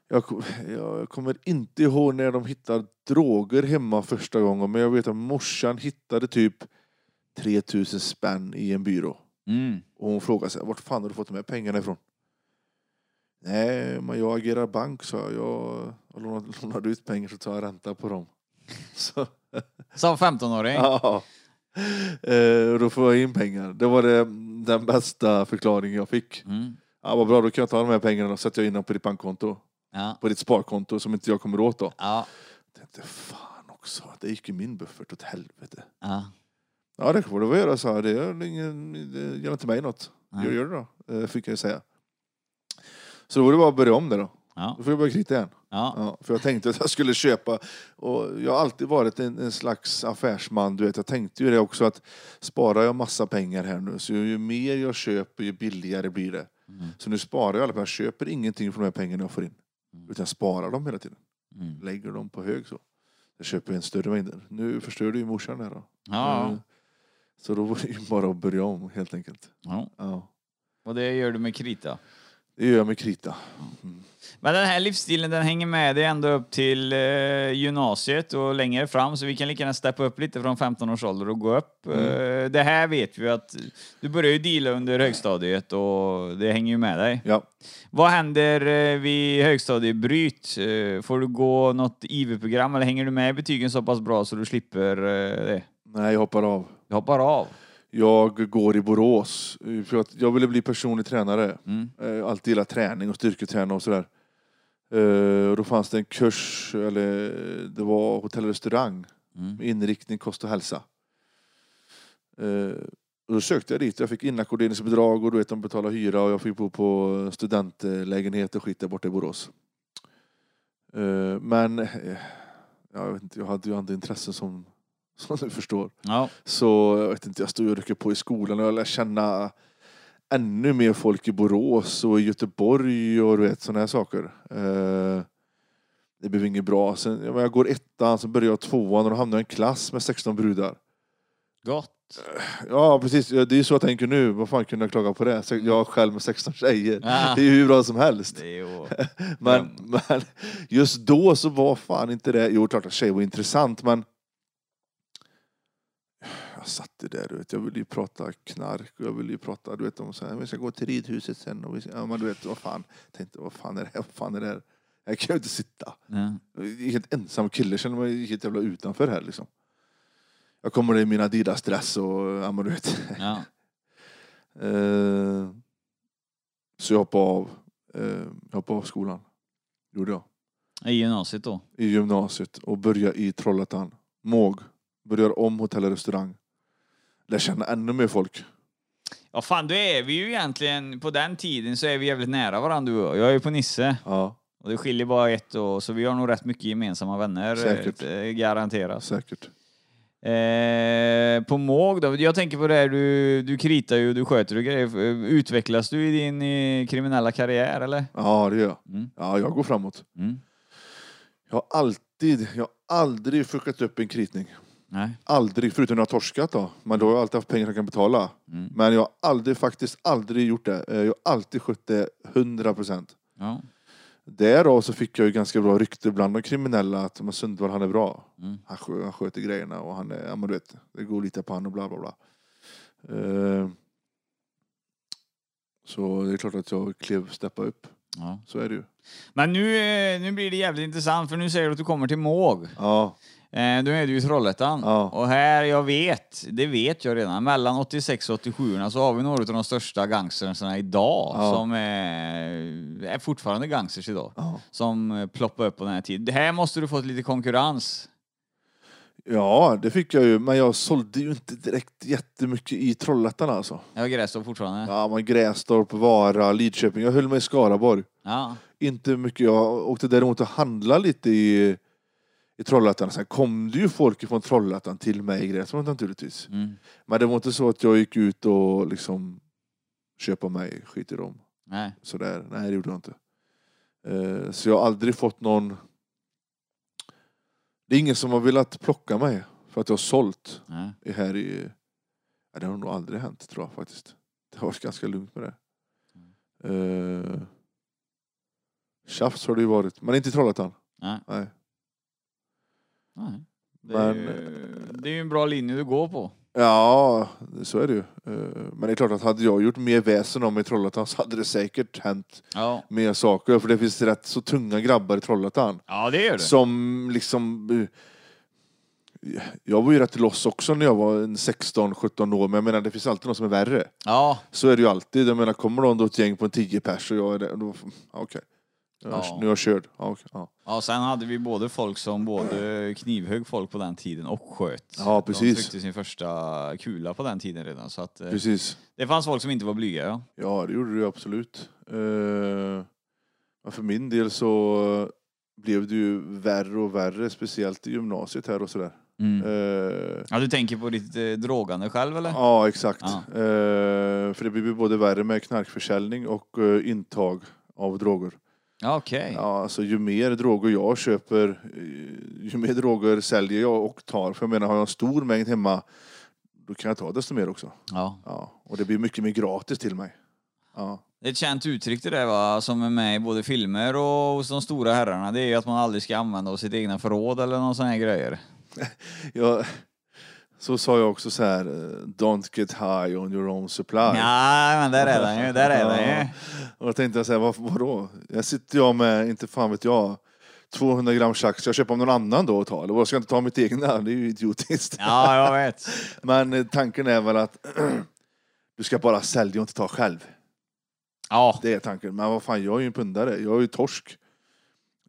jag, jag kommer inte ihåg när de hittade droger hemma första gången men jag vet att morsan hittade typ 3000 spänn i en byrå. Mm. Och hon frågade sig, vart fan har du fått de här pengarna ifrån? Nej, men jag agerar bank så jag. Jag lånade, lånade ut pengar så tar jag ränta på dem. Så, Som 15-åring? ja. Och då får jag in pengar. Det var det, den bästa förklaringen jag fick. Mm. Ja, vad bra, då kan jag ta de här pengarna och sätta in dem på ditt bankkonto. Ja. På ditt sparkonto som inte jag kommer åt då. Ja. Jag tänkte, fan också, det gick ju min buffert åt helvete. ja. Ja, det får du väl göra, jag. Det gör, ingen, det gör inte mig något. Nej. Gör, gör det då, eh, fick jag ju säga. Så då var det bara att börja om det då. Ja. Då får jag börja krita igen. Ja. Ja, för jag tänkte att jag skulle köpa, och jag har alltid varit en, en slags affärsman, du vet. Jag tänkte ju det också att sparar jag massa pengar här nu, så ju mer jag köper, ju billigare blir det. Mm. Så nu sparar jag alla pengar, jag köper ingenting från de här pengarna jag får in. Utan jag sparar dem hela tiden. Mm. Lägger dem på hög så. Jag köper en större mängd. Nu förstör du ju morsan här då. Ja. Så då var det ju bara att börja om helt enkelt. Ja. Och det gör du med krita? Det gör jag med krita. Men den här livsstilen den hänger med dig ända upp till eh, gymnasiet och längre fram så vi kan lika gärna steppa upp lite från 15 års ålder och gå upp. Eh, det här vet vi att du börjar ju deala under högstadiet och det hänger ju med dig. Ja. Vad händer eh, vid högstadiebryt? Eh, får du gå något IV-program eller hänger du med i betygen så pass bra så du slipper eh, det? Nej, jag hoppar av. Du hoppar av? Jag går i Borås. eh, För att jag ville bli personlig tränare. Mm. Har alltid gillat träning och styrketräning och sådär. Eh, Och då fanns det en kurs, eller det var hotell och restaurang. Mm. Inriktning kost och hälsa. Eh, Och då sökte jag dit. Jag fick inackorderingsbidrag och du vet, de betalade hyra och jag fick bo på studentlägenhet och skit där borta i Borås. Eh, Men eh, jag, vet inte, jag hade ju andra intressen som, som du förstår. Ja. Så jag vet inte, jag stod och ryckte på i skolan och jag lärde känna ännu mer folk i Borås och i Göteborg och du vet sådana här saker. Eh, det blev inget bra. Sen, jag, jag går ettan, så börjar jag tvåan och då hamnar jag i en klass med 16 brudar. Gott. Ja precis, det är ju så jag tänker nu. Vad fan kunde jag klaga på det? Jag själv med 16 tjejer. Ah. Det är ju hur bra som helst. Men, men just då så var fan inte det... Jo, klart att tjejer var intressant, men... Jag satt där, du vet. Jag ville ju prata knark och jag ville ju prata, du vet, om så här, vi ska gå till ridhuset sen och vi ska, ja, men du vet, vad fan. Jag tänkte, vad fan är det här? Vad fan är det här? Jag kan ju inte sitta. Ja. Jag är helt ensam kille, känner mig helt jävla utanför här liksom. Jag kommer i min Adidas-dress och, ja men du vet. Ja. Eh, så jag hoppade av, eh, jag hoppade av skolan. Gjorde jag I gymnasiet då? i gymnasiet och börja i Trollhättan. Måg. Börjar om hotell och restaurang. Lär känna ännu mer folk. Ja fan, då är vi ju egentligen, på den tiden så är vi jävligt nära varandra du och jag. Jag är ju på Nisse. Ja, Och det skiljer bara ett år, så vi har nog rätt mycket gemensamma vänner. Säkert. eh, Garanterat. säkert. Eh, på Måg då? Jag tänker på det här, du, du kritar ju, du sköter och grejer. Utvecklas du i din eh, kriminella karriär eller? Ja, det gör jag. Mm. Ja, jag går framåt. Mm. Jag har alltid, jag har aldrig fuckat upp en kritning. Nej. Aldrig, förutom när jag har torskat då. Men då har jag alltid haft pengar som jag kan betala. Mm. Men jag har aldrig, faktiskt aldrig gjort det. Eh, Jag har alltid skött det 100 procent. Ja. Därav så fick jag ju ganska bra rykte bland de kriminella att men Sundvall han är bra. Mm. Han, skö, han sköter grejerna och han är, ja men du vet, det går lite på han och bla bla bla. Eh, så det är klart att jag klev steppa upp. ja. Så är det ju. Men nu, eh, nu blir det jävligt intressant för nu säger du att du kommer till Måg. Ja, Eh, då är du i Trollhättan. Ja. Och här, jag vet, det vet jag redan, mellan 86 och 87 så har vi några av de största gangstersarna idag Ja. som är, är fortfarande gangsters idag. ja. Som eh, ploppar upp på den här tiden. Det här måste du fått lite konkurrens. ja, det fick jag ju. Men jag sålde ju inte direkt jättemycket i Trollhättan alltså. Har Grästorp fortfarande. Ja, men Grästorp, Vara, Lidköping. Jag höll mig i Skaraborg. Ja. Inte mycket. Jag åkte däremot och handlade lite i, i Trollhättan. Sen kom det ju folk från Trollhättan till mig i Grästorp naturligtvis. Mm. Men det var inte så att jag gick ut och liksom köpa mig skit i dem. Nej. Sådär. Nej, det gjorde jag inte. Eh, Så jag har aldrig fått någon... Det är ingen som har velat plocka mig för att jag har sålt Nej. i- här i... Ja, det har nog aldrig hänt tror jag faktiskt. Det har varit ganska lugnt med det. Uh, tjafs har det ju varit, men inte i Trollhättan. Nej. Nej. Nej. Det, Men- är ju, det är ju en bra linje du går på. Ja, så är det ju. Eh, Men det är klart att hade jag gjort mer väsen om i Trollhättan så hade det säkert hänt Ja, mer saker. För det finns rätt så tunga grabbar i Trollhättan. ja det gör det. Som liksom... eh, Jag var ju rätt loss också när jag var en 16-17 år, men jag menar det finns alltid någon som är värre. Ja, Så är det ju alltid. Jag menar kommer någon då ett gäng på en 10 pers och jag är där, okej. Jag- Ja. Nu är jag körd. Ja, okej. ja. Ja, sen hade vi både folk som både knivhögg folk på den tiden och sköt. Ja, precis. De tryckte sin första kula på den tiden redan. Så att, eh, Precis. det fanns folk som inte var blyga. Ja. Ja, det gjorde det ju absolut. Eh, men för min del så blev det ju värre och värre, speciellt i gymnasiet här och sådär. Mm. Eh, ja, du tänker på ditt eh, drogande själv eller? Ja, exakt. Ja. Eh, för det blir ju både värre med knarkförsäljning och eh, intag av droger. Ja, okej. Ja, alltså ju mer droger jag köper, eh, ju mer droger säljer jag och tar. För jag menar, har jag en stor mängd hemma, då kan jag ta desto mer också. Ja. Ja, och det blir mycket mer gratis till mig. Ja, Det är ett känt uttryck det där va, som är med i både filmer och hos de stora herrarna. Det är ju att man aldrig ska använda av sitt egna förråd eller någon sån här grejer. Jag, så sa jag också så här, eh, don't get high on your own supply. Ja, men där är den ju, där är den ju. Och då tänkte jag så här, vad, vadå? Jag sitter jag med, inte fan vet jag, 200 gram chack, ska jag köpa av någon annan då och ta? Eller ska jag inte ta mitt egna? Det är ju idiotiskt. Ja, jag vet. Men eh, tanken är väl att du ska bara sälja och inte ta själv. Ja, Det är tanken. Men vad fan, jag är ju en pundare. Jag är ju torsk.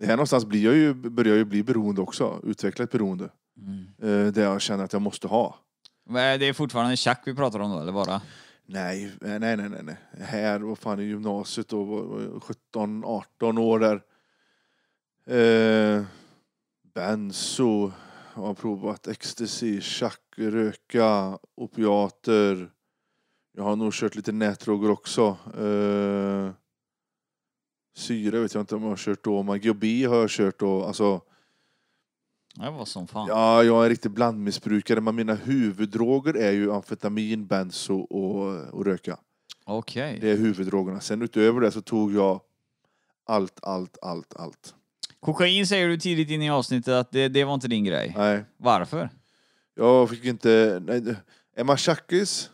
Här någonstans blir jag ju, börjar jag ju bli beroende också. Utveckla ett beroende. Mm. Eh, Det jag känner att jag måste ha. men det är fortfarande tjack vi pratar om då, eller bara? Nej, eh, nej, nej, nej. nej. Här, vad fan, i gymnasiet då, vad- vad- 17, 18 år där. Eh, benzo, jag har provat ecstasy, chack, röka, opiater. Jag har nog kört lite nätdroger också. Eh, syre vet jag inte om jag har kört då, men GHB har jag kört då. Alltså, Det var som fan. ja, jag är en riktig blandmissbrukare, men mina huvuddroger är ju amfetamin, benzo och, och röka. Okej. Det är huvuddrogerna. Sen utöver det så tog jag allt, allt, allt, allt. Kokain säger du tidigt in i avsnittet att det, det var inte din grej. Nej, Varför? jag fick inte... Nej, det- är man tjackis,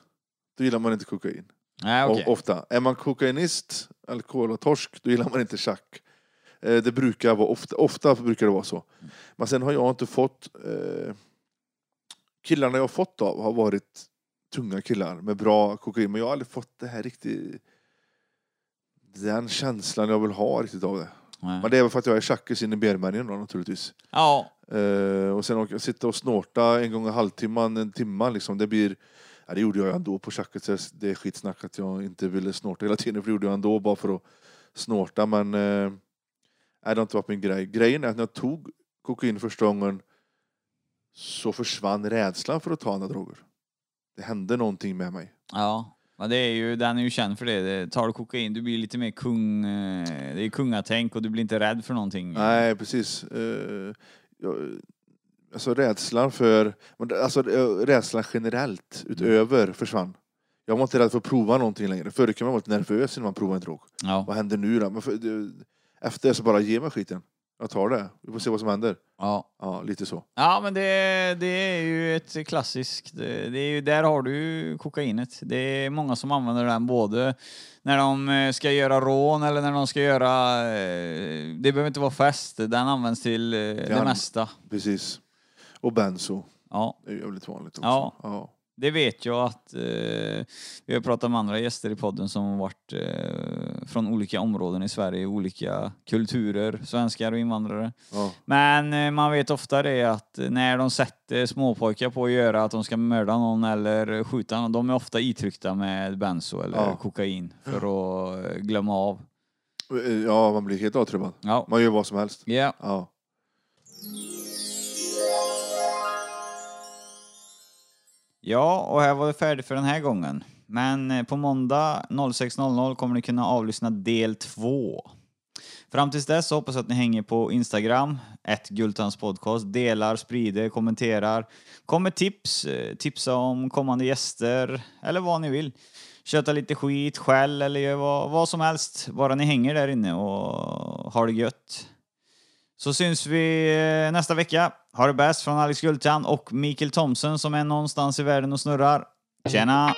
då gillar man inte kokain. Nej, O- okej. Ofta. Är man kokainist, alkohol och torsk, då gillar man inte tjack. Eh, Det brukar vara ofta, ofta brukar det vara så. Men sen har jag inte fått... Eh, killarna jag har fått av har varit tunga killar med bra kokain, men jag har aldrig fått det här riktigt... Den känslan jag vill ha riktigt av det. Nej. Men det är väl för att jag är tjackis in i benmärgen då naturligtvis. Ja, Eh, och sen åka, sitta och snorta en gång i halvtimman, en timma liksom. Det blir... Ja, det gjorde jag ändå på tjacket. så Det är skitsnack att jag inte ville snorta hela tiden. För det gjorde jag ändå bara för att snorta. Men eh, nej, det har inte varit min grej. Grejen är att när jag tog kokain första gången så försvann rädslan för att ta andra droger. Det hände någonting med mig. ja. Men det är ju, den är ju känd för det. det. Tar du kokain, du blir lite mer kung... eh, Det är kungatänk och du blir inte rädd för någonting. Nej, precis. Eh, alltså rädslan för... Alltså eh, rädslan generellt utöver försvann. Jag var inte rädd för att prova någonting längre. Förr kunde man vara lite nervös innan man provade en drog. Ja. Vad händer nu då? Det, efter det så bara ge mig skiten. Jag tar det. Vi får se vad som händer. Ja. Ja, lite så. Ja, men det, det är ju ett klassiskt... Det, det är ju, där har du ju kokainet. Det är många som använder den både när de eh, ska göra rån eller när de ska göra... eh, Det behöver inte vara fest. Den används till eh, det an- mesta. Precis. Och benzo. Ja, Det är jävligt vanligt också. Ja. ja. Det vet jag att... Eh, vi har pratat med andra gäster i podden som har varit eh, från olika områden i Sverige, olika kulturer, svenskar och invandrare. ja. Men eh, man vet ofta det att när de sätter småpojkar på att göra att de ska mörda någon eller skjuta någon, de är ofta itryckta med benzo eller Ja. kokain för att eh, glömma av. Eh, Ja, man blir helt avtrubbad. Ja. Man gör vad som helst. Ja. Ja. Ja, och här var det färdigt för den här gången. Men eh, på måndag 06.00 kommer ni kunna avlyssna del två. Fram tills dess så hoppas jag att ni hänger på Instagram, ett Gultans podcast, delar, sprider, kommenterar. Kom med tips, eh, tipsa om kommande gäster eller vad ni vill. Köta lite skit, skäll eller gör vad, vad som helst. Bara ni hänger där inne och har det gött. Så syns vi eh, nästa vecka. Ha det bäst från Alex Gultan och Mikael Thomsen som är någonstans i världen och snurrar. Tjena!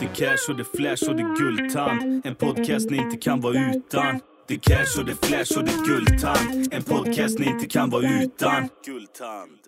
Det cash och det flash och det guldtand. En podcast ni inte kan vara utan. Det cash och det flash och det guldtand. En podcast ni inte kan vara utan. Guldtand.